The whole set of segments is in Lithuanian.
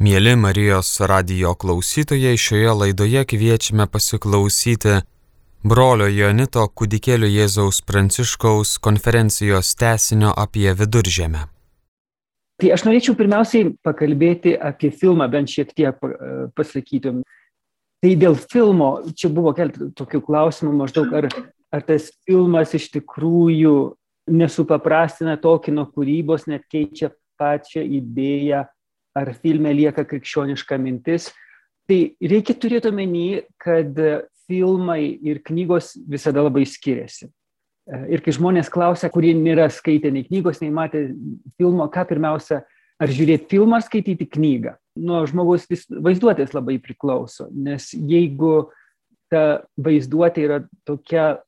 Mėly Marijos radio klausytojai, šioje laidoje kviečiame pasiklausyti brolio Jonito kūdikėlio Jėzaus Pranciškaus konferencijos tesinio apie viduržėmę. Tai aš norėčiau pirmiausiai pakalbėti apie filmą, bent šiek tiek pasakytum. Tai dėl filmo, čia buvo keltų tokių klausimų maždaug, ar, ar tas filmas iš tikrųjų nesupaprastina Tokino kūrybos, net keičia pačią idėją ar filme lieka krikščioniška mintis. Tai reikia turėti omeny, kad filmai ir knygos visada labai skiriasi. Ir kai žmonės klausia, kurie nėra skaitę nei knygos, nei matę filmo, ką pirmiausia, ar žiūrėti filmą ar skaityti knygą. Nuo žmogaus vaizduotės labai priklauso, nes jeigu ta vaizduotė yra tokia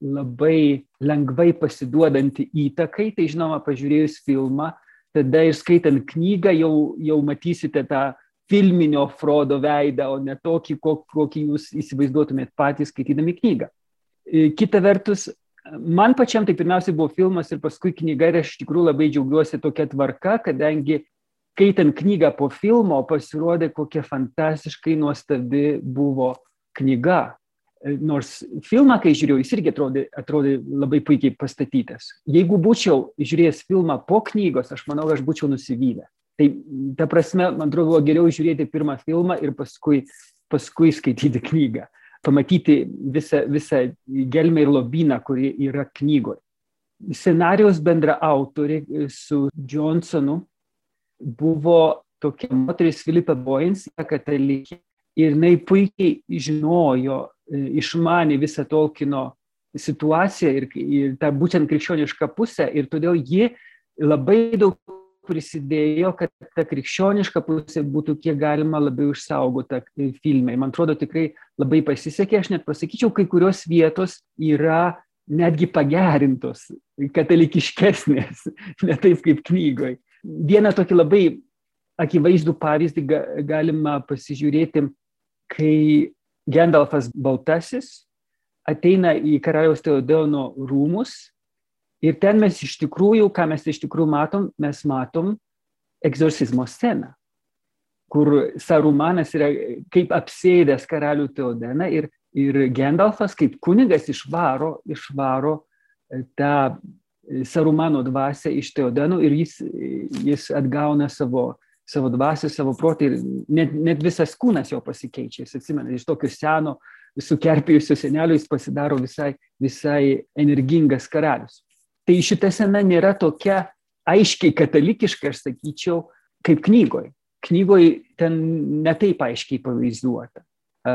labai lengvai pasiduodanti įtakai, tai žinoma, pažiūrėjus filmą, tada ir skaitant knygą jau, jau matysite tą filminio Frodo veidą, o ne tokį, kokį jūs įsivaizduotumėt patys skaitydami knygą. E, kita vertus, man pačiam tai pirmiausia buvo filmas ir paskui knyga ir aš iš tikrųjų labai džiaugiuosi tokia tvarka, kadangi skaitant knygą po filmo pasirodė, kokia fantastiškai nuostabi buvo knyga. Nors filmą, kai žiūrėjau, jis irgi atrodė, atrodė labai puikiai pastatytas. Jeigu būčiau žiūrėjęs filmą po knygos, aš manau, aš būčiau nusivylę. Tai ta prasme, man atrodo, buvo geriau žiūrėti pirmą filmą ir paskui, paskui skaityti knygą. Pamatyti visą, visą gelmę ir lobyną, kuri yra knygoje. Scenarijos bendra autorė su Johnsonu buvo tokia moteris Filipa Boyens, katalikė, ir jinai puikiai žinojo išmanė visą Tolkino situaciją ir, ir tą būtent krikščionišką pusę ir todėl ji labai daug prisidėjo, kad ta krikščioniška pusė būtų kiek galima labiau išsaugota filmai. Man atrodo, tikrai labai pasisekė, aš net pasakyčiau, kai kurios vietos yra netgi pagerintos, katalikiškesnės, ne taip kaip knygoje. Vieną tokį labai akivaizdų pavyzdį galima pasižiūrėti, kai Gendalfas Baltasis ateina į karaliaus Teodono rūmus ir ten mes iš tikrųjų, ką mes iš tikrųjų matom, mes matom egzorcizmo sceną, kur Sarumanas yra kaip apsėdęs karalių Teodeną ir, ir Gendalfas kaip kunigas išvaro, išvaro e, tą Sarumano dvasę iš Teodeno ir jis, jis atgauna savo savo dvasę, savo protą ir net, net visas kūnas jo pasikeičia. Jis atsimena, iš tokio seno, sukerpėjusio senelio jis pasidaro visai, visai energingas karalius. Tai šita sena nėra tokia aiškiai katalikiška, aš sakyčiau, kaip knygoje. Knygoje ten netaip aiškiai pavaizduota.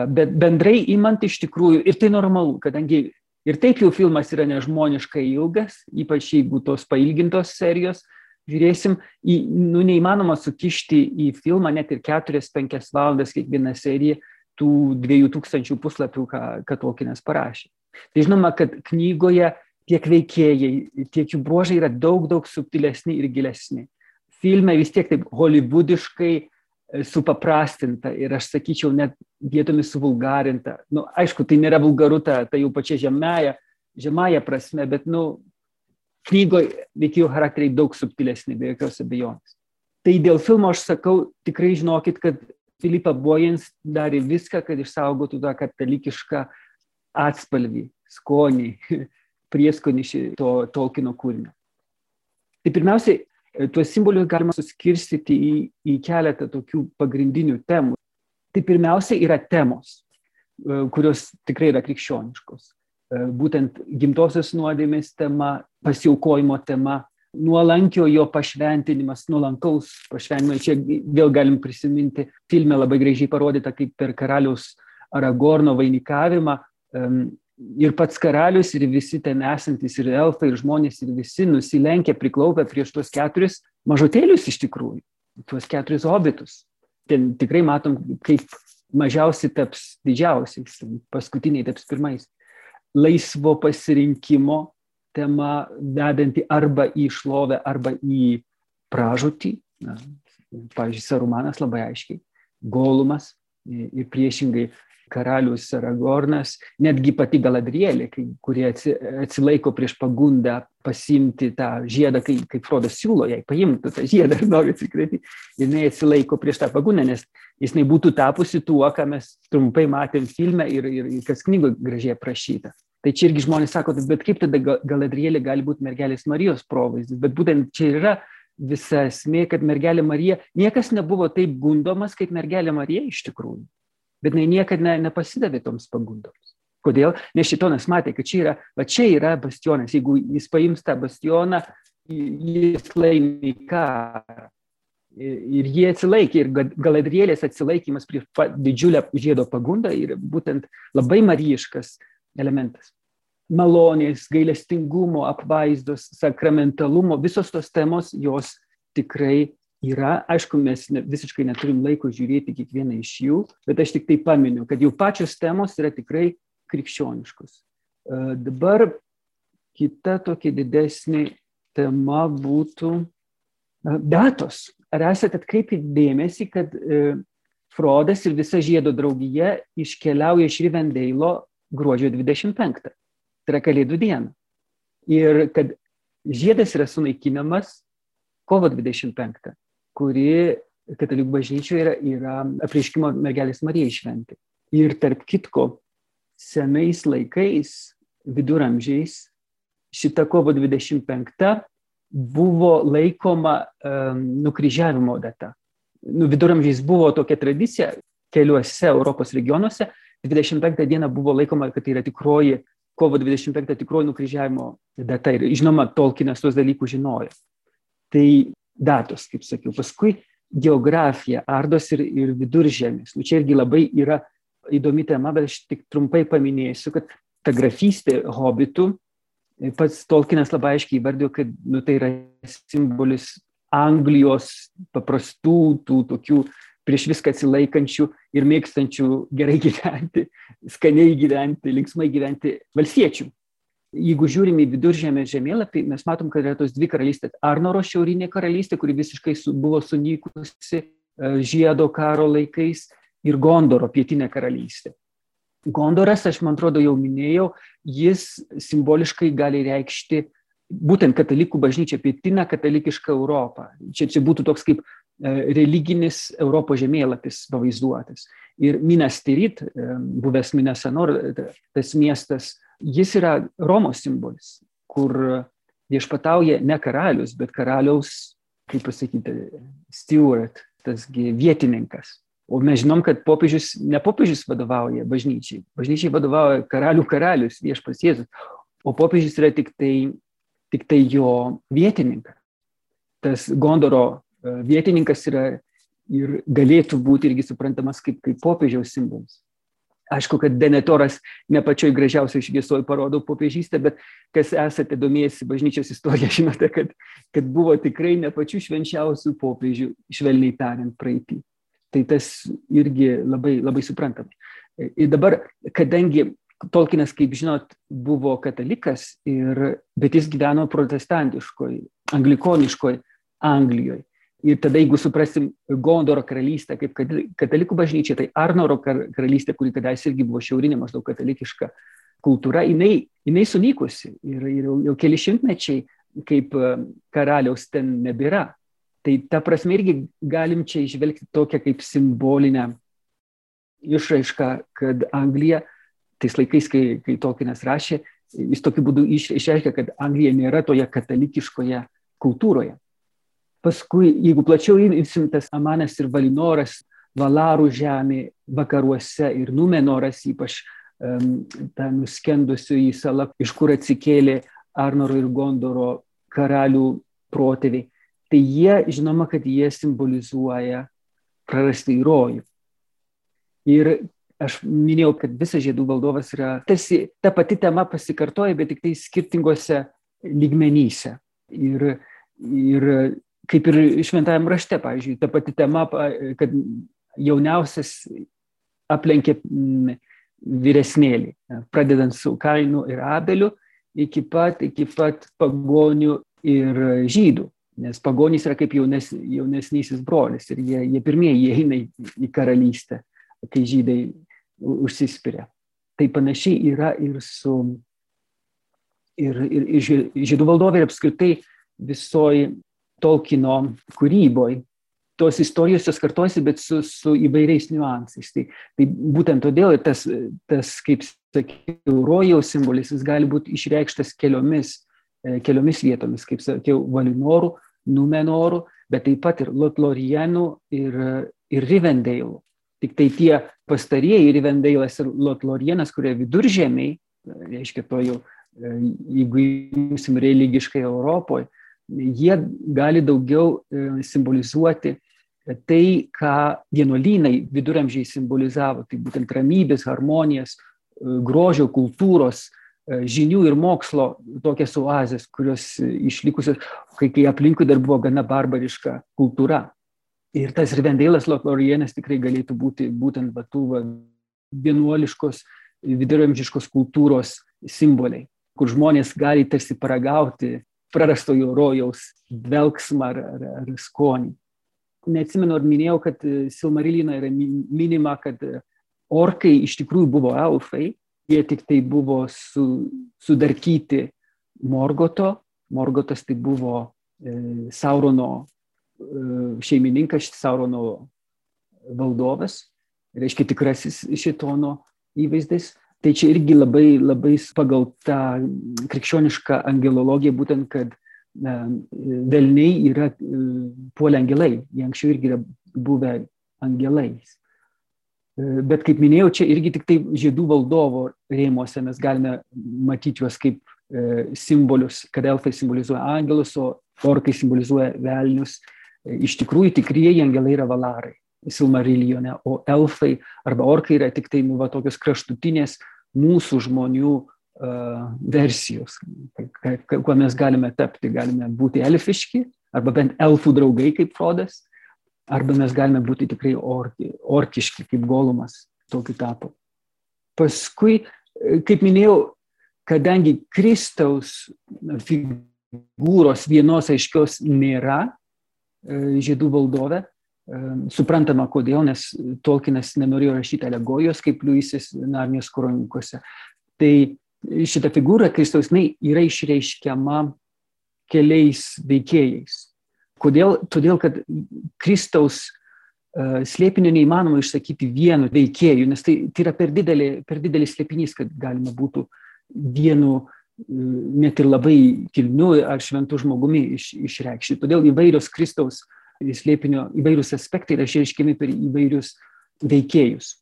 Bet bendrai imant iš tikrųjų, ir tai normalu, kadangi ir taip jau filmas yra nežmoniškai ilgas, ypač jeigu tos pailgintos serijos, žiūrėsim, į, nu, neįmanoma sukišti į filmą net ir 4-5 valandas kiekvieną seriją tų 2000 puslapių, ką, ką Tolkienas parašė. Tai žinoma, kad knygoje tiek veikėjai, tiek jų bruožai yra daug, daug subtilesni ir gilesni. Filme vis tiek taip holivudiškai e, supaprastinta ir aš sakyčiau net vietomis suvulgarinta. Nu, aišku, tai nėra vulgaru, ta, ta jau pačia žemėja, žemąją prasme, bet nu, knygoje veikėjų charakteriai daug subtilesni, be jokios abejonės. Tai dėl filmo aš sakau, tikrai žinokit, kad Filipa Bojens darė viską, kad išsaugotų tą katalikišką atspalvį, skonį, prieskonį šito Tolkino kūrinio. Tai pirmiausiai, tuos simbolius galima suskirstyti į, į keletą tokių pagrindinių temų. Tai pirmiausia yra temos, kurios tikrai yra krikščioniškos. E, būtent gimtosios nuodėmės tema, pasiaukojimo tema, nuolankio jo pašventinimas, nuolankaus pašventinimo. Čia vėl galim prisiminti filme labai gražiai parodyta, kaip per karaliaus Aragorno vainikavimą ir pats karalius, ir visi ten esantys, ir elfai, ir žmonės, ir visi nusilenkia, priklaupę prieš tuos keturis mažutėlius iš tikrųjų, tuos keturis hobitus. Ten tikrai matom, kaip mažiausi taps didžiausiais, paskutiniai taps pirmais laisvo pasirinkimo tema vedanti arba į šlovę, arba į pražūtį. Na, pavyzdžiui, Sarumanas labai aiškiai, Golumas ir priešingai karalius Aragornas, netgi pati Galadrielė, kurie atsilaiko prieš pagundą pasimti tą žiedą, kai, kai Frodas siūlo jai paimti tą žiedą ir nori atsikratyti, jinai atsilaiko prieš tą pagundą, nes jis nebūtų tapusi tuo, ką mes trumpai matėm filme ir, ir kas knygoje gražiai aprašyta. Tai čia irgi žmonės sako, bet kaip tada Galadrielė gali būti mergelės Marijos provaizdis, bet būtent čia yra visa esmė, kad mergelė Marija, niekas nebuvo taip gundomas, kaip mergelė Marija iš tikrųjų bet jinai niekada ne, nepasidavė toms pagundoms. Kodėl? Nes šitonas matė, kad čia yra, va čia yra bastionas. Jeigu jis paims tą bastioną, jis laimi karą. Ir jie atsilaikė, ir galadrielės atsilaikymas prieš didžiulę žiedo pagundą yra būtent labai marijiškas elementas. Malonės, gailestingumo, apvaizdos, sakramentalumo, visos tos temos jos tikrai yra, aišku, mes visiškai neturim laiko žiūrėti kiekvieną iš jų, bet aš tik tai paminiu, kad jau pačios temos yra tikrai krikščioniškos. Uh, dabar kita tokia didesnė tema būtų uh, datos. Ar esate atkreipę dėmesį, kad uh, Frodas ir visa žiedo draugija iškeliauja iš Rivendeilo gruodžio 25, tai yra Kalėdų diena. Ir kad žiedas yra sunaikinamas kovo 25 kuri katalikų bažnyčioje yra, yra apreiškimo mergelės Marijai šventė. Ir tarp kitko, senais laikais, viduramžiais, šita kovo 25 buvo laikoma um, nukryžiavimo data. Nu, viduramžiais buvo tokia tradicija keliuose Europos regionuose. 25 diena buvo laikoma, kad tai yra tikroji kovo 25 tikroji nukryžiavimo data. Ir žinoma, Tolkienas tuos dalykus žinojo. Tai datos, kaip sakiau. Paskui geografija, ardos ir, ir viduržėmis. Nu, čia irgi labai yra įdomi tema, bet aš tik trumpai paminėsiu, kad ta grafystė hobitų, pats Tolkienas labai aiškiai įvardėjo, kad nu, tai yra simbolis Anglijos paprastų, tų tokių prieš viską atsilaikančių ir mėgstančių gerai gyventi, skaniai gyventi, linksmai gyventi valstiečių jeigu žiūrim į viduržėmę žemėlapį, mes matom, kad yra tos dvi karalystės. Arnoro šiaurinė karalystė, kuri visiškai su, buvo sunykusi e, žiedo karo laikais, ir Gondoro pietinė karalystė. Gondoras, aš man atrodo jau minėjau, jis simboliškai gali reikšti būtent katalikų bažnyčia, pietinę katalikišką Europą. Čia, čia būtų toks kaip e, religinis Europos žemėlapis pavaizduotas. Ir Minas Tirit, e, buvęs Minasanor, tas miestas jis yra Romos simbolis, kur viešpatauja ne karalius, bet karaliaus, kaip pasakyti, steward, tasgi vietininkas. O mes žinom, kad popiežius, ne popiežius vadovauja bažnyčiai, bažnyčiai vadovauja karalių karalius, viešpas Jėzus, o popiežius yra tik tai, tik tai jo vietininkas. Tas Gondoro e, vietininkas yra ir galėtų būti irgi suprantamas kaip, kaip popiežiaus simbolis. Aišku, kad Denetoras ne pačioj gražiausioj šviesoj parodo popiežystę, bet kas esate domėjęsi bažnyčios istoriją, žinote, kad, kad buvo tikrai ne pačių švenčiausių popiežių, švelniai tariant, praeitį. Tai tas irgi labai, labai suprantama. Ir dabar, kadangi Tolkienas, kaip žinot, buvo katalikas, ir, bet jis gyveno protestantiškoj, anglikoniškoj Anglijoje Ir tada, jeigu suprasim Gondoro karalystę kaip katalikų bažnyčia, tai Arnoro karalystė, kuri kadaise irgi buvo šiaurinė, maždaug katalikiška kultūra, jinai, jinai sunykusi ir, ir jau, jau keli šimtmečiai kaip e, karaliaus ten nebėra. Tai ta prasme irgi galim čia išvelgti tokią kaip simbolinę išraišką, kad Anglija, tais laikais, kai, kai Tolkienas rašė, jis tokiu būdu išreiškia, kad Anglija nėra toje katalikiškoje kultūroje. Paskui, jeigu plačiau imsim tas Amanas ir Valinoras, Valarų žemė vakaruose ir Numenoras, ypač um, ta nuskendusių į salą, iš kur atsikėlė Arnoro ir Gondoro karalių protėviai, tai jie, žinoma, kad jie simbolizuoja prarastą į rojų. Ir aš minėjau, kad visas žiedų valdovas yra tarsi ta pati tema pasikartoja, bet tik tai skirtingose lygmenyse. Ir, ir kaip ir šventajame rašte, pavyzdžiui, ta pati tema, kad jauniausias aplenkė mm, vyresnėlį, pradedant su Kainu ir Abeliu, iki pat, iki pat pagonių ir žydų. Nes pagonys yra kaip jaunes, jaunesnysis brolis ir jie, jie pirmieji įeina į karalystę, kai žydai užsispiria. Tai panašiai yra ir su ir, ir, ir žydų valdovė ir apskritai visoji Tolkino kūryboje. Tos istorijos jos kartuosi, bet su, su įvairiais niuansais. Tai, tai būtent todėl tas, tas, kaip sakiau, rojaus simbolis, jis gali būti išreikštas keliomis, e, keliomis vietomis, kaip sakiau, Valinorų, Numenorų, bet taip pat ir Lotlorienų ir, ir Rivendale. Tik tai tie pastarieji Rivendailas ir Lotlorienas, kurie viduržėmiai, reiškia to jau E, jeigu imsim religiškai Europoje, jie gali daugiau e, simbolizuoti tai, ką vienuolynai viduramžiai simbolizavo, tai būtent ramybės, harmonijas, e, grožio, kultūros, žinių ir mokslo tokias oazės, kurios išlikusios, kai, kai aplinkui dar buvo gana barbariška kultūra. Ir tas Rivendėlas Loklorienas tikrai galėtų būti būtent tų vienuoliškos, viduramžiškos kultūros simboliai kur žmonės gali tarsi paragauti prarastojo rojaus dvelgsmą ar, ar, ar skonį. Neatsimenu, ar minėjau, kad e, Silmarilina yra minima, kad e, orkai iš tikrųjų buvo elfai, jie tik tai buvo su, sudarkyti Morgoto. Morgotas tai buvo e, Saurono šeimininkas, Saurono valdovas, reiškia tikrasis šitono įvaizdis. Tai čia irgi labai, labai pagal tą krikščionišką angelologiją, būtent, kad velniai yra e, puolę angelai, jie anksčiau irgi yra buvę angelais. E, bet kaip minėjau, čia irgi tik tai žiedų valdovo rėmuose mes galime matyti juos kaip e, simbolius, kad elfai simbolizuoja angelus, o orkai simbolizuoja velnius. Iš tikrųjų, tikrieji angelai yra valarai. Silmarilijone, o elfai arba orkai yra tik tai, nu, va, tokios kraštutinės mūsų žmonių uh, versijos, kuo mes galime tapti. Galime būti elfiški, arba bent elfų draugai kaip Frodas, arba mes galime būti tikrai orki, orkiški kaip Golumas, tokiu tapo. Paskui, kaip minėjau, kadangi Kristaus figūros vienos aiškios nėra žydų valdove, Suprantama, kodėl, nes Tolkienas nenorėjo rašyti alegojos kaip Liuisis Narnijos kronikose. Tai šita figūra Kristaus yra išreiškiama keliais veikėjais. Kodėl? Todėl, kad Kristaus uh, slėpinio neįmanoma išsakyti vienu veikėju, nes tai, tai yra per, didelį, per didelis slėpinys, kad galima būtų vienu net ir labai kilniu ar šventu žmogumi iš, išreikšti. Todėl įvairios Kristaus uh, slėpinio įvairūs aspektai yra išreiškiami per įvairius veikėjus.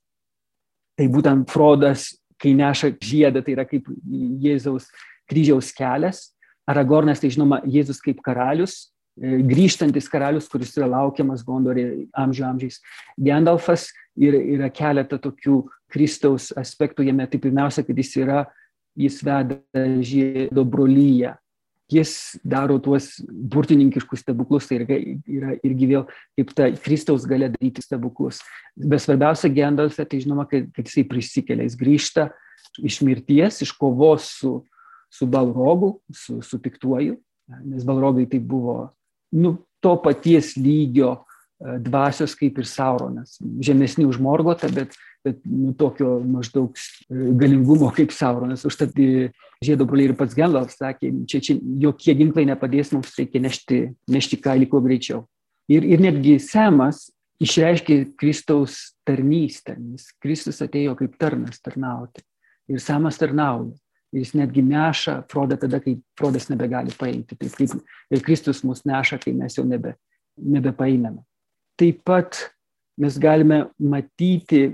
Tai būtent Frodas, kai neša žiedą, tai yra kaip Jėzaus kryžiaus kelias. Aragornas, tai žinoma, Jėzus kaip karalius, e, grįžtantis karalius, kuris yra laukiamas Gondorė amžių amžiais. Gandalfas ir yra keletą tokių Kristaus aspektų jame. Tai pirmiausia, kad jis yra, jis veda žiedo brolyje jis daro tuos burtininkiškus stebuklus, tai yra, irgi vėl kaip ta Kristaus galia daryti stebuklus. Bet svarbiausia Gendalfe, tai žinoma, kad, kad jisai prisikelia, jis grįžta iš mirties, iš kovos su, su Balrogu, su, su piktuoju, nes Balrogai tai buvo nu, to paties lygio dvasios kaip ir Sauronas, žemesni už Morgotą, bet bet nu, tokio maždaug e, galingumo kaip Sauronas. Užtat e, žiedo broliai ir pats Genlas sakė, čia, čia jokie ginklai nepadės, mums reikia nešti, nešti kailį kuo greičiau. Ir, ir netgi Semas išreiškė Kristaus tarnystę, nes Kristus atėjo kaip tarnas tarnauti. Ir Semas tarnauja. Jis netgi neša Frodą tada, kai Frodas nebegali paeiti. Taip kaip ir Kristus mus neša, kai mes jau nebe, nebepaeiname. Taip pat mes galime matyti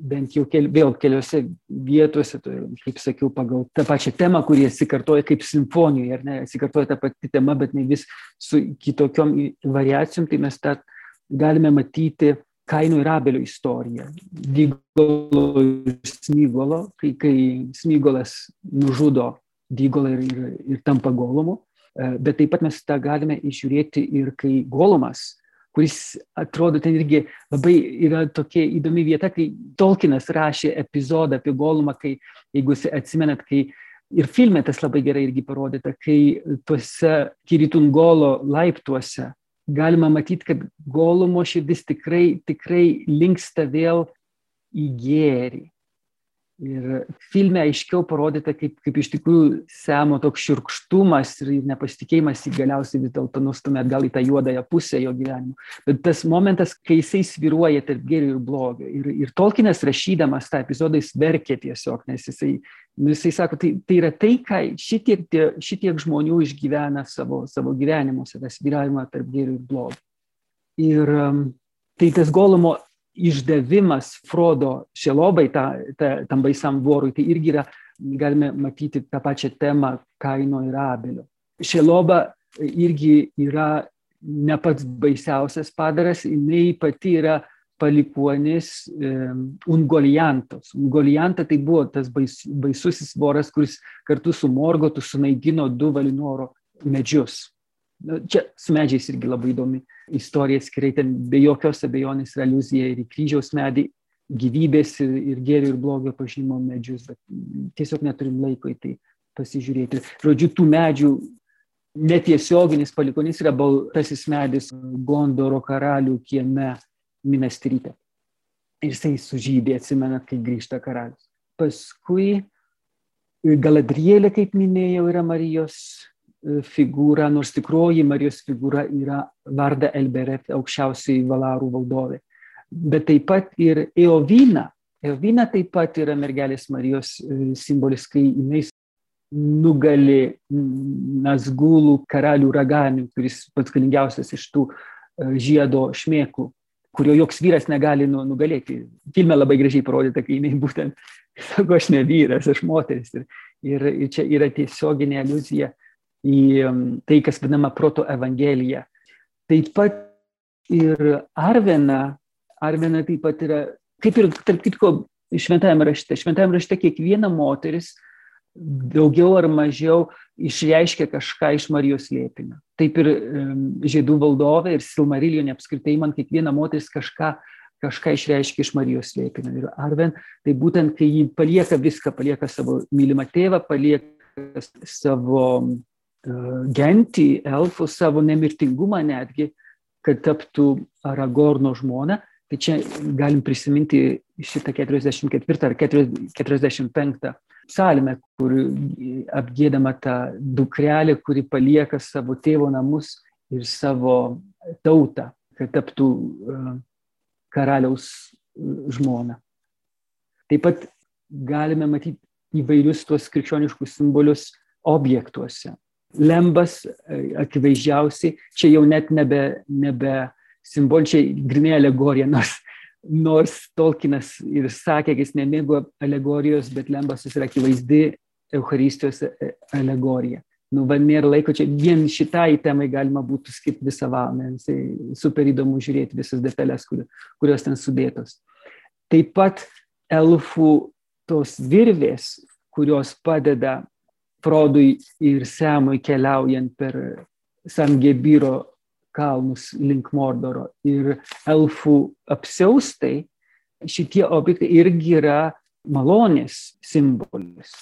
bent jau kel, vėl keliose vietose, kaip sakiau, pagal tą pačią temą, kurie atsikartoja kaip simfonijoje, ar ne, atsikartoja ta pati tema, bet ne vis su kitokiom variacijom, tai mes tą galime matyti Kaino ir Abelio istoriją. Dygolo ir Smygolo, kai, kai Smygolas nužudo Dygolą ir, ir, ir tampa Golomu, e, bet taip pat mes tą galime išžiūrėti ir kai Golomas kuris atrodo ten irgi labai yra tokia įdomi vieta, kai Tolkienas rašė epizodą apie Golumą, kai, jeigu atsimenat, kai ir filme tas labai gerai irgi parodyta, kai tuose Kiritungolo laiptuose galima matyti, kad Golumo širdis tikrai, tikrai linksta vėl į gėrį. Ir filme aiškiau parodyta, kaip, kaip iš tikrųjų Semo toks širkštumas ir nepasitikėjimas į galiausiai vis dėlto nustumė atgal į tą juodąją pusę jo gyvenimo. Bet tas momentas, kai jisai sviruoja tarp gėrio ir blogio. Ir, ir Tolkienas rašydamas tą epizodą jis verkė tiesiog, nes jisai, nu, jisai sako, tai, tai yra tai, ką šitiek, šitiek žmonių išgyvena savo, savo gyvenimuose, tas sviravimą tarp gėrio ir blogio. Ir um, tai tas Golumo išdavimas Frodo šelobai ta, ta, tam baisam vorui, tai irgi yra, galime matyti tą pačią temą Kaino ir Abelio. Šeloba irgi yra ne pats baisiausias padaras, jinai pati yra palikuonis um, Ungoliantos. Ungolianta tai buvo tas bais, baisusis voras, kuris kartu su Morgotu sunaigino du Valinoro medžius. Čia su medžiais irgi labai įdomi istorija skirai, ten be jokios abejonės yra aliuzija ir į kryžiaus medį, gyvybės ir, ir gėrio ir blogio pažinimo medžius, bet tiesiog neturim laiko į tai pasižiūrėti. Žodžiu, tų medžių netiesioginis palikonis yra baltasis medis Gondoro karalių kieme Minastryte. Ir jisai sužydė, atsimenat, kai grįžta karalius. Paskui Galadrielė, kaip minėjau, yra Marijos figūra, nors tikroji Marijos figūra yra Varda Elberet, aukščiausiai Valarų valdovė. Bet taip pat ir Eovina. Eovina taip pat yra mergelės Marijos simbolis, kai jinai nugali Nazgulų karalių raganių, kuris pats galingiausias iš tų žiedo šmėklų, kurio joks vyras negali nu, nugalėti. Filme labai gražiai parodyta, kai jinai būtent sako, aš ne vyras, aš moteris. Ir, ir, ir čia yra tiesioginė aliuzija į tai, kas vadinama proto evangelija. Taip pat ir Arvena, Arvena taip pat yra, kaip ir tarp kitko, šventajame rašte. Šventajame rašte kiekviena moteris daugiau ar mažiau išreiškia kažką iš Marijos lėpinio. Taip ir žiedų valdovė ir Silmarilionė apskritai man kiekviena moteris kažką, kažką išreiškia iš Marijos lėpinio. Ir Arven, tai būtent, kai ji palieka viską, palieka savo mylimą tėvą, palieka savo gentį, elfų, savo nemirtingumą netgi, kad taptų Aragorno žmona. Tai čia galim prisiminti šitą 44 ar 45 psalmę, kur apgėdama tą dukrelę, kuri palieka savo tėvo namus ir savo tautą, kad taptų karaliaus žmona. Taip pat galime matyti įvairius tuos krikščioniškus simbolius objektuose lembas e, akivaizdžiausiai, čia jau net nebe, nebe simboličiai grinai alegorija, nors, nors Tolkienas ir sakė, kad jis nemėgo alegorijos, bet lembas yra akivaizdi Euharistijos e, alegorija. Nu, va, nėra laiko čia, vien šitai temai galima būtų skirti visą valandą, super įdomu žiūrėti visas detalės, kur, kurios ten sudėtos. Taip pat elfų tos virvės, kurios padeda Frodui ir Semui keliaujant per Sangebiro kalnus link Mordoro ir elfų apsiaustai, šitie objektai irgi yra malonės simbolis.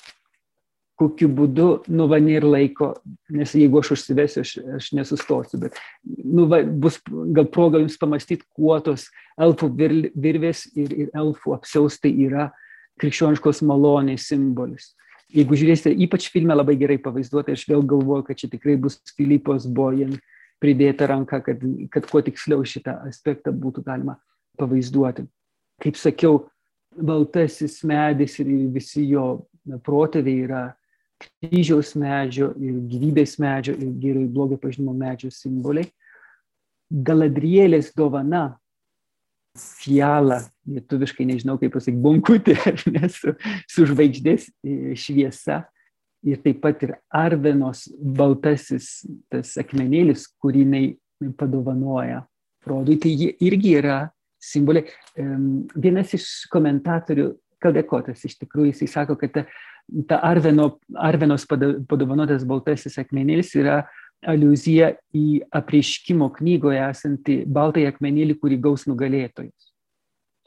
Kokiu būdu, nu, va, nėra laiko, nes jeigu aš užsivesiu, aš, aš nesustosiu, bet, nu, va, bus gal proga jums pamastyti, kuo tos elfų vir, virvės ir, ir elfų apsiaustai yra krikščioniškos malonės simbolis jeigu žiūrėsite, ypač filme labai gerai pavaizduota, aš vėl galvoju, kad čia tikrai bus Filipos Bojan pridėta ranka, kad, kad kuo tiksliau šitą aspektą būtų galima pavaizduoti. Kaip sakiau, baltasis medis ir visi jo protėviai yra kryžiaus medžio ir gyvybės medžio ir ir blogio pažinimo medžio simboliai. Galadrielės dovana fialą, lietuviškai nežinau kaip pasakyti, bonkutė, ne, su, su žvaigždės e, šviesa. Ir taip pat ir Arvenos baltasis tas akmenėlis, kurį jinai padovanoja Frodui, tai jie irgi yra simboliai. Vienas iš komentatorių, Kaldekotas iš tikrųjų, jisai sako, kad ta, ta Arveno, Arvenos padovanotas baltasis akmenėlis yra aliuzija į apreiškimo knygoje esantį baltąjį akmenėlį, kurį gaus nugalėtojas.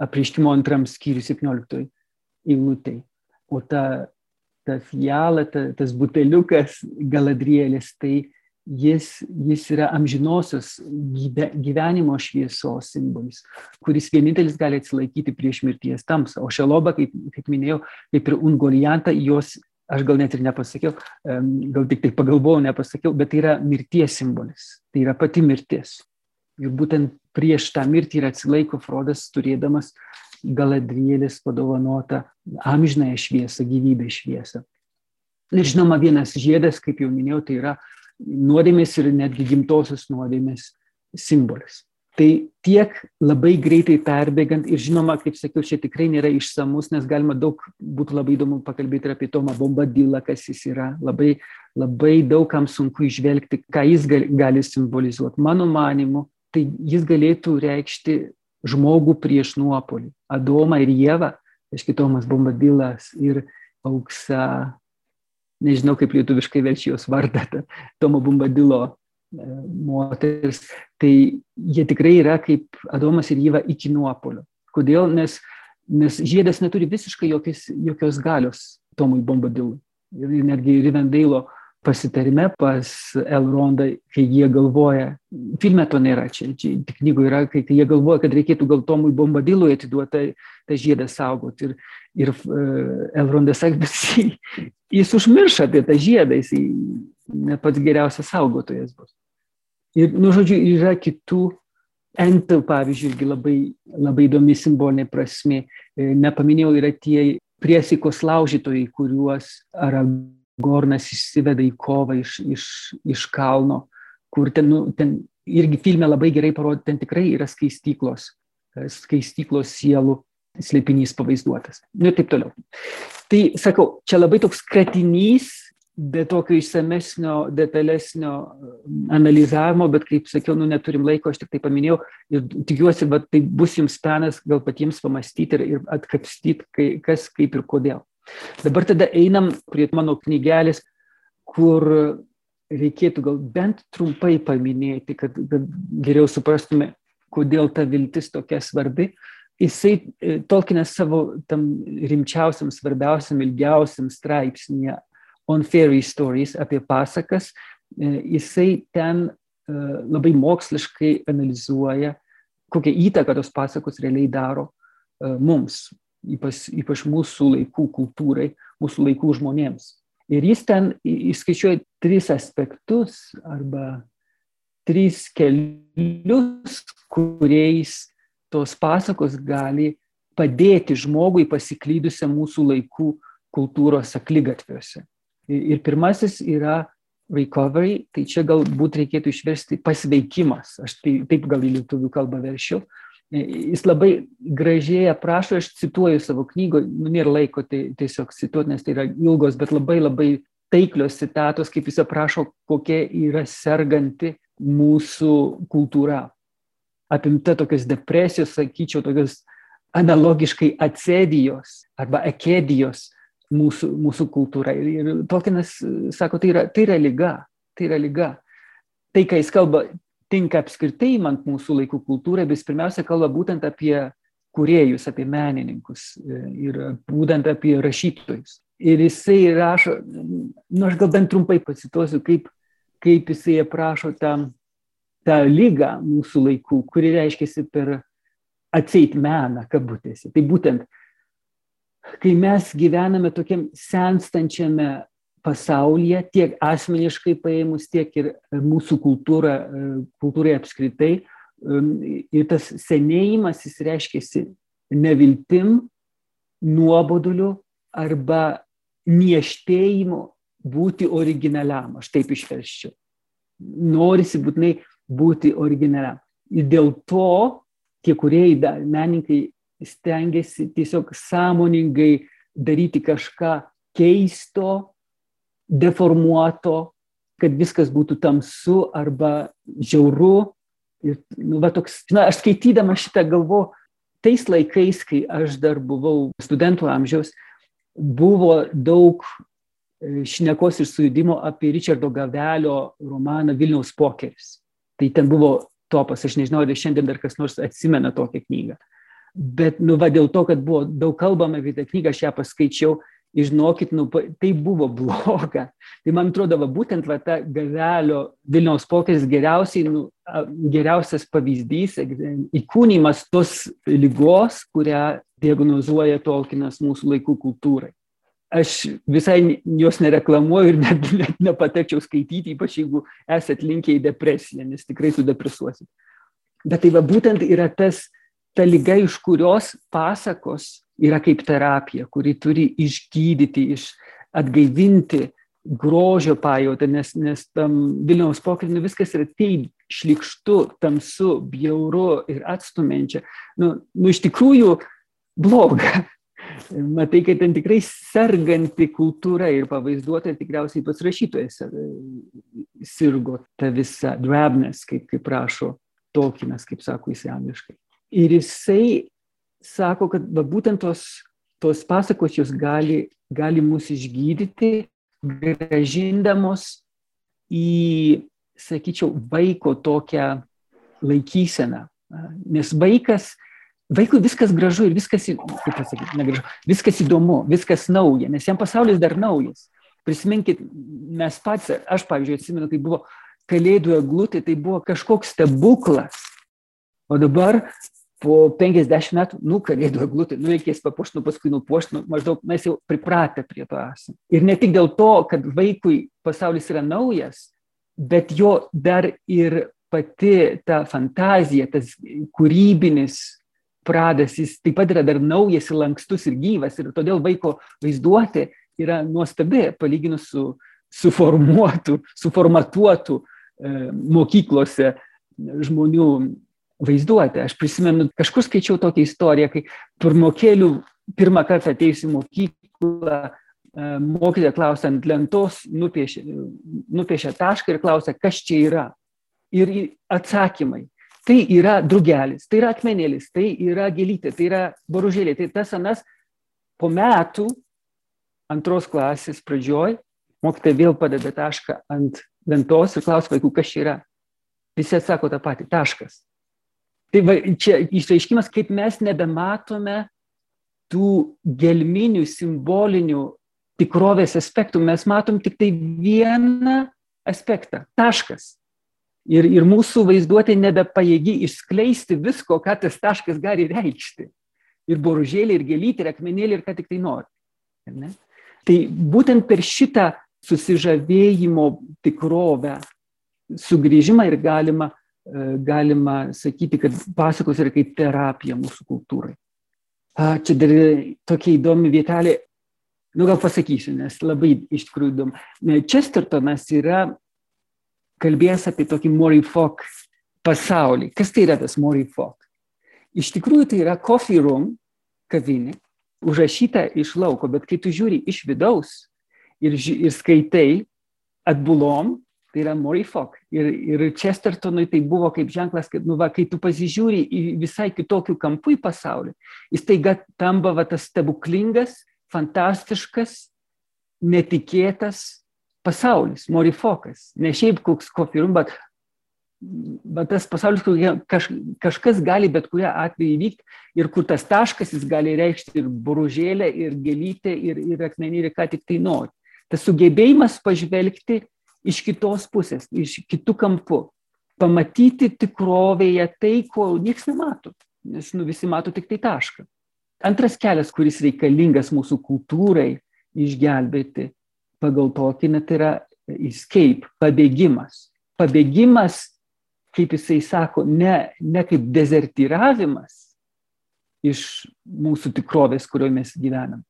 Apreiškimo antram skyriui 17 eilutėj. O ta, ta fiala, ta, tas buteliukas galadrėlis, tai jis, jis yra amžinosios gyve, gyvenimo šviesos simbolis, kuris vienintelis gali atsilaikyti prieš mirties tamsą. O šeloba, kaip, kaip minėjau, kaip ir ungolianta, jos, aš gal net ir nepasakiau, gal tik tai pagalvojau, nepasakiau, bet tai yra mirties simbolis. Tai yra pati mirtis. Ir būtent prieš tą mirtį ir atsilaiko Frodas, turėdamas Galadrielis padovanota amžinąją šviesą, gyvybę šviesą. Ir žinoma, vienas žiedas, kaip jau minėjau, tai yra nuodėmės ir netgi gimtosios nuodėmės simbolis. Tai tiek labai greitai perbėgant ir žinoma, kaip sakiau, čia tikrai nėra išsamus, nes galima daug, būtų labai įdomu pakalbėti ir apie Tomą Bombadilą, kas jis yra. Labai, labai daugam sunku išvelgti, ką jis gali, gali simbolizuoti. Mano manimu, tai jis galėtų reikšti žmogų prieš nuopolį. Adomą ir Jėvą, aiškiai Tomas Bombadilas ir auksa nežinau kaip lietuviškai verčia jos vardą, Tomo Bumbadilo e, moteris, tai jie tikrai yra kaip Adomas ir Jyva iki nuopolio. Kodėl? Nes, nes žiedas neturi visiškai jokios, jokios galios Tomui Bombadilui. Ir netgi Rivendailo pasitarime pas Elrondą, kai jie galvoja, filme to nėra, čia, čia knygoje yra, kai, kai jie galvoja, kad reikėtų gal Tomui Bombadilui atiduoti tą žiedą saugoti. Ir, ir uh, Elrondas sakė, bet jis užmiršo apie tą žiedą, jis ne pats geriausias saugotojas bus. Ir, nu, žodžiu, yra kitų Entel, pavyzdžiui, irgi labai, labai įdomi simbolinė prasme. E, nepaminėjau, yra tie priesikos laužytojai, kuriuos Aragornas Gornas išsiveda į kovą iš, iš, iš kalno, kur ten, nu, ten irgi filme labai gerai parodė, ten tikrai yra skaistyklos, skaistyklos sielų slėpinys pavaizduotas. Nu ir taip toliau. Tai sakau, čia labai toks kratinys, be tokio išsamesnio, detalesnio analizavimo, bet kaip sakiau, nu neturim laiko, aš tik tai paminėjau ir tikiuosi, bet tai bus jums penas gal patiems pamastyti ir, ir atkapstyti, kai, kas, kaip ir kodėl. Dabar tada einam prie mano knygelės, kur reikėtų gal bent trumpai paminėti, kad, kad geriau suprastume, kodėl ta viltis tokia svarbi. Jisai, e, Tolkienas savo tam rimčiausiam, svarbiausiam, ilgiausiam straipsnėje On Fairy Stories apie pasakas, e, jisai ten e, labai moksliškai analizuoja, kokią įtaką tos pasakos realiai daro mums, ypač, ypač mūsų laikų kultūrai, mūsų laikų žmonėms. Ir jis ten įskaičiuoja tris aspektus arba tris kelius, kuriais tos pasakos gali padėti žmogui pasiklydusiam mūsų laikų kultūros aklygatviuose. Ir pirmasis yra recovery, tai čia galbūt reikėtų išversti pasveikimas, aš tai, taip gal į lietuvių kalbą veršiu, jis labai gražiai aprašo, aš cituoju savo knygoje, nu, nėra laiko tai tiesiog cituoti, nes tai yra ilgos, bet labai labai taiklios citatos, kaip jis aprašo, kokia yra serganti mūsų kultūra. Apimta tokios depresijos, sakyčiau, tokios analogiškai atsėdijos arba ekedijos mūsų, mūsų kultūra. Ir, ir Tolkienas sako, tai yra, tai yra lyga, tai yra lyga. Tai, ką jis kalba, tinka apskritai man mūsų laikų kultūrai, bet jis pirmiausia kalba būtent apie kuriejus, apie menininkus e, ir būtent apie rašytojus. Ir jisai rašo, nu aš gal bent trumpai pacituosiu, kaip, kaip jisai aprašo tą, tą lygą mūsų laikų, kuri reiškiasi per atseit meną, kabutėse. Tai būtent, kai mes gyvename tokiam senstančiame pasaulyje, tiek asmeniškai paėmus, tiek ir mūsų kultūra, kultūrai apskritai. Ir tas senėjimas jis reiškiasi neviltim, nuoboduliu arba nieštėjimu būti originaliam. Aš taip išverščiau. Norisi būtinai būti originaliam. Ir dėl to tie kuriejai, menininkai stengiasi tiesiog sąmoningai daryti kažką keisto, deformuoto, kad viskas būtų tamsu arba žiauru. Ir, nu, va, toks, na, aš skaitydama šitą galvo, tais laikais, kai aš dar buvau studentų amžiaus, buvo daug e, šnekos ir sujudimo apie Richardo Gavelio romaną Vilniaus pokeris. Tai ten buvo topas, aš nežinau, ar šiandien dar kas nors atsimena tokią knygą. Bet, nu, va, dėl to, kad buvo daug kalbama apie tą knygą, aš ją paskaičiau žinokit, nu, tai buvo bloga. Tai man atrodo, va, būtent va, ta gavelio Vilniaus pokeris geriausiai, nu, geriausias pavyzdys, įkūnymas tos lygos, kurią diagnozuoja Tolkienas mūsų laikų kultūrai. Aš visai jos nereklamuoju ir net, net nepatekčiau skaityti, ypač jeigu esat linkę į depresiją, nes tikrai sudepresuosit. Bet tai va būtent yra tas, ta lyga, iš kurios pasakos yra kaip terapija, kuri turi išgydyti, iš atgaivinti grožio pajautą, nes, nes tam Vilniaus pokalbį viskas yra taip šlikštu, tamsu, bjauru ir atstumenčia. Nu, nu iš tikrųjų bloga. Matai, kad ten tikrai serganti kultūra ir pavaizduota, tikriausiai pats rašytojas sirgo tą visą drabness, kaip, kaip rašo Tolkienas, kaip sako jis angliškai. Ir jisai sako, kad va, būtent tos, tos pasakos jos gali, gali mus išgydyti, gražindamos į, sakyčiau, vaiko tokią laikyseną. Nes vaikas, vaikui viskas gražu ir viskas, kaip pasakyti, negražu, viskas įdomu, viskas nauja, nes jam pasaulis dar naujas. Prisiminkit, mes pats, aš, pavyzdžiui, atsimenu, kai buvo kalėdų eglutė, tai buvo kažkoks stebuklas. O dabar po 50 metų, nu, kalėdų eglutė, nu, reikės papuošti, nu, paskui nupuošti, nu, maždaug mes jau pripratę prie to esame. Ir ne tik dėl to, kad vaikui pasaulis yra naujas, bet jo dar ir pati ta fantazija, tas kūrybinis pradas, jis taip pat yra dar naujas ir lankstus ir gyvas. Ir todėl vaiko vaizduotė yra nuostabi, palyginus su suformuotų, suformatuotų e, mokyklose žmonių vaizduotę. Aš prisimenu, kažkur skaičiau tokią istoriją, kai pirmokėlių pirmą kartą atėjus į mokyklą, e, mokytoja klausia ant lentos, nupiešia, nupiešia tašką ir klausia, kas čia yra. Ir atsakymai. Tai yra drugelis, tai yra akmenėlis, tai yra gėlytė, tai yra boružėlė. Tai tas anas po metų antros klasės pradžioj, mokytoja vėl padeda tašką ant lentos ir klausia vaikų, kas čia yra. Visi atsako tą patį, taškas. Tai va, čia išreiškimas, kaip mes nebematome tų gelminių, simbolinių tikrovės aspektų, mes matom tik tai vieną aspektą - taškas. Ir, ir mūsų vaizduotė nebepajėgi išskleisti visko, ką tas taškas gali reikšti. Ir boružėlį, ir gėlytį, ir akmenėlį, ir ką tik tai nori. Tai būtent per šitą susižavėjimo tikrovę sugrįžimą ir galima galima sakyti, kad pasakos yra kaip terapija mūsų kultūrai. Čia dar tokia įdomi vietelė, nu gal pasakysiu, nes labai iš tikrųjų įdomu. Chestertonas yra kalbėjęs apie tokį Morifok pasaulį. Kas tai yra tas Morifok? Iš tikrųjų tai yra coffee room, kavinė, užrašyta iš lauko, bet kai tu žiūri iš vidaus ir, ir skaitai atbulom, tai yra Morifok. Ir, ir Chestertonui tai buvo kaip ženklas, kad, nu, va, kai tu pasižiūri į visai kitokių kampų į pasaulį, jis taiga tampa va, tas stebuklingas, fantastiškas, netikėtas pasaulis, Morifokas. Ne šiaip koks kofirum, bet, bet tas pasaulis, kur kaž, kažkas gali bet kurią atveju įvykti ir kur tas taškas jis gali reikšti ir buružėlę, ir gėlytę, ir, ir akmenį, ir ką tik tai nori. Tas sugebėjimas pažvelgti iš kitos pusės, iš kitų kampų. Pamatyti tikrovėje tai, ko niekas nemato, nes nu, visi mato tik tai tašką. Antras kelias, kuris reikalingas mūsų kultūrai išgelbėti pagal tokį, net yra escape, pabėgimas. Pabėgimas, kaip jisai sako, ne, ne kaip dezertyravimas iš mūsų tikrovės, kurioje mes gyvenam,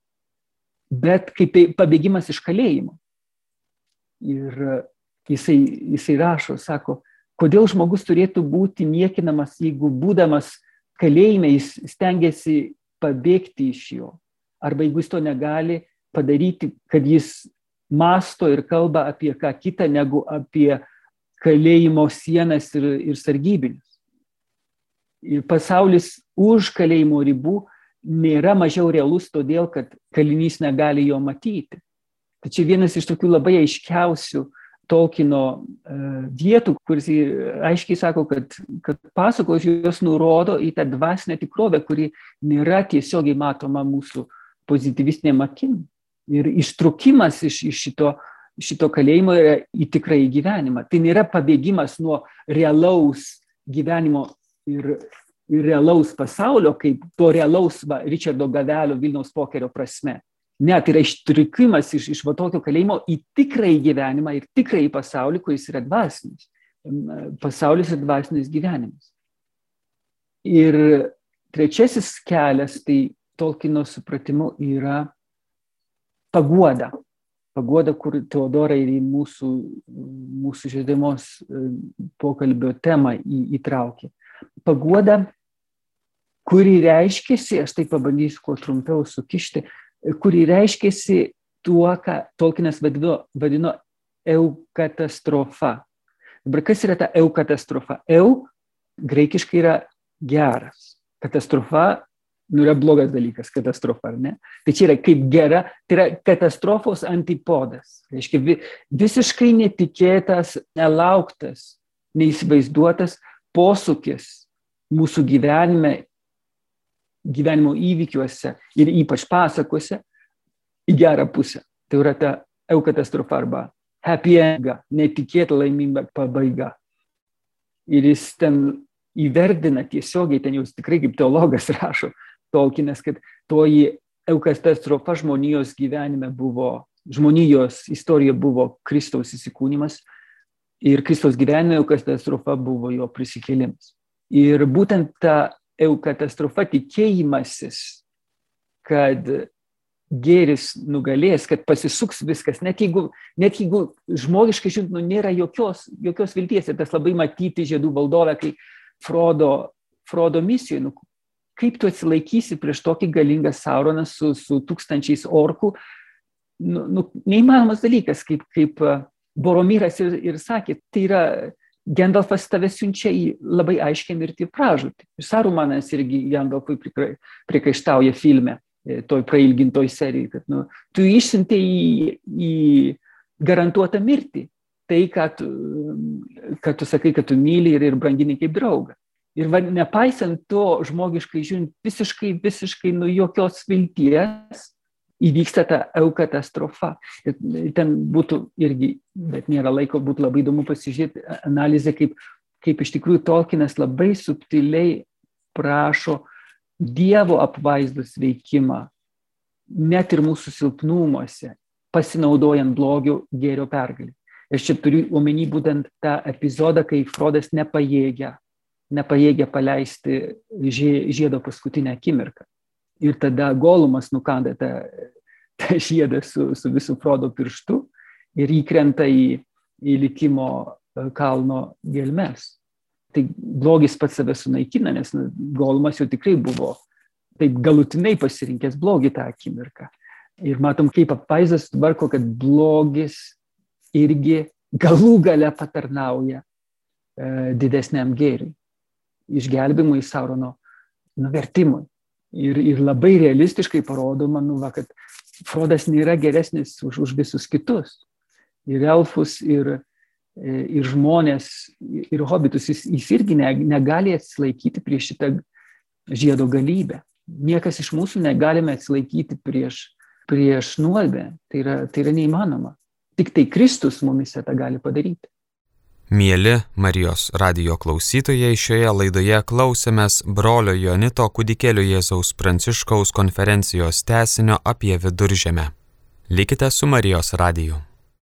bet kaip pabėgimas iš kalėjimo. Ir jisai, jisai rašo, sako, kodėl žmogus turėtų būti niekinamas, jeigu būdamas kalėjime jis stengiasi pabėgti iš jo. Arba jeigu jis to negali padaryti, kad jis masto ir kalba apie ką kitą negu apie kalėjimo sienas ir, ir sargybinius. Ir pasaulis už kalėjimo ribų nėra mažiau realus todėl, kad kalinys negali jo matyti. Tai čia vienas iš tokių labai aiškiausių Tolkino e, vietų, kuris aiškiai sako, kad, kad pasakos jos nurodo į tą dvasinę tikrovę, kuri nėra tiesiogiai matoma mūsų pozityvistinėm akim. Ir ištrukimas iš, iš šito, šito kalėjimo yra į tikrąjį gyvenimą. Tai nėra pabėgimas nuo realaus gyvenimo ir, ir realaus pasaulio, kaip to realaus va, Richardo Gavelio Vilniaus pokerio prasme. Ne, tai yra ištrukimas iš, iš va tokio kalėjimo į tikrąjį gyvenimą ir tikrąjį pasaulį, kuris yra dvasinis. Pasaulis ir dvasinis gyvenimas. Ir trečiasis kelias, tai Tolkino supratimu yra paguoda. Paguoda, kur Teodora ir į mūsų, mūsų žiedamos e, pokalbio temą į, įtraukė. Paguoda, kuri reiškėsi, aš tai pabandysiu kuo trumpiau sukišti, kuri reiškėsi tuo, ką Tolkienas vadino, vadino eukatastrofa. Dabar kas yra ta eukatastrofa? Eu graikiškai yra geras. Katastrofa nu, yra blogas dalykas, katastrofa, ar ne? Tai čia yra kaip gera, tai yra katastrofos antipodas. Reiškia, vi, visiškai netikėtas, nelauktas, neįsivaizduotas posūkis mūsų gyvenime, gyvenimo įvykiuose ir ypač pasakose į gerą pusę. Tai yra ta eukatastrofa arba happy end, netikėta laiminga pabaiga. Ir jis ten įverdina tiesiogiai, ten jau tikrai kaip teologas rašo, Tolkienas, kad toji eukatastrofa žmonijos gyvenime buvo, žmonijos istorija buvo Kristaus įsikūnymas ir Kristaus gyvenime eukatastrofa buvo jo prisikėlimas. Ir būtent ta eukatastrofa tikėjimasis, kad gėris nugalės, kad pasisuks viskas, net jeigu, net jeigu žmogiškai žiūrint, nu, nėra jokios, jokios vilties. Ir tas labai matyti žiedų valdovę, kai Frodo, Frodo misijoje, nu, kaip tu atsilaikysi prieš tokį galingą Sauroną su, su tūkstančiais orkų, nu, nu, neįmanomas dalykas, kaip, kaip Boromyras ir, ir sakė, tai yra Gendalfas tave siunčia į labai aiškiai mirtį pražūtį. Ir Sarumanas irgi Gendalfui prikaištauja filme, e, toj prailgintoj serijai, kad nu, tu išsinti į, į garantuotą mirtį tai, ką tu, kad tu sakai, kad tu myli ir, ir brangini kaip draugą. Ir va, nepaisant to, žmogiškai žiūrint, visiškai, visiškai nu jokios vilties įvyksta ta eukatastrofa. Ir ten būtų irgi, bet nėra laiko, būtų labai įdomu pasižiūrėti analizę, kaip, kaip iš tikrųjų Tolkienas labai subtiliai prašo Dievo apvaizdos veikimą, net ir mūsų silpnumuose, pasinaudojant blogio gėrio pergalį. Aš čia turiu omeny būtent tą epizodą, kai Frodas nepajėgia, nepajėgia paleisti žiedo paskutinę akimirką. Ir tada Golumas nukanda tą, tą žiedą su, su visų Frodo pirštu ir įkrenta į, į likimo e, kalno gelmes. Tai blogis pats save sunaikina, nes nu, Golumas jau tikrai buvo taip galutinai pasirinkęs blogį tą akimirką. Ir matom, kaip apvaizdas tvarko, kad blogis irgi galų gale patarnauja e, didesniam gėriui, išgelbimui Saurono nuvertimui. Ir, ir labai realistiškai parodoma, nu, va, kad Frodas nėra geresnis už, už visus kitus. Ir elfus, ir, e, ir žmonės, ir hobitus, jis, jis irgi ne, negali atsilaikyti prieš šitą žiedo galybę. Niekas iš mūsų negalime atsilaikyti prieš, prieš nuodėmę. Tai yra, tai yra neįmanoma. Tik tai Kristus mumise tą gali padaryti. Mėly Marijos radio klausytojai, šioje laidoje klausėmės brolio Jonito kūdikėlio Jėzaus Pranciškaus konferencijos tesinio apie viduržemę. Likite su Marijos radiju.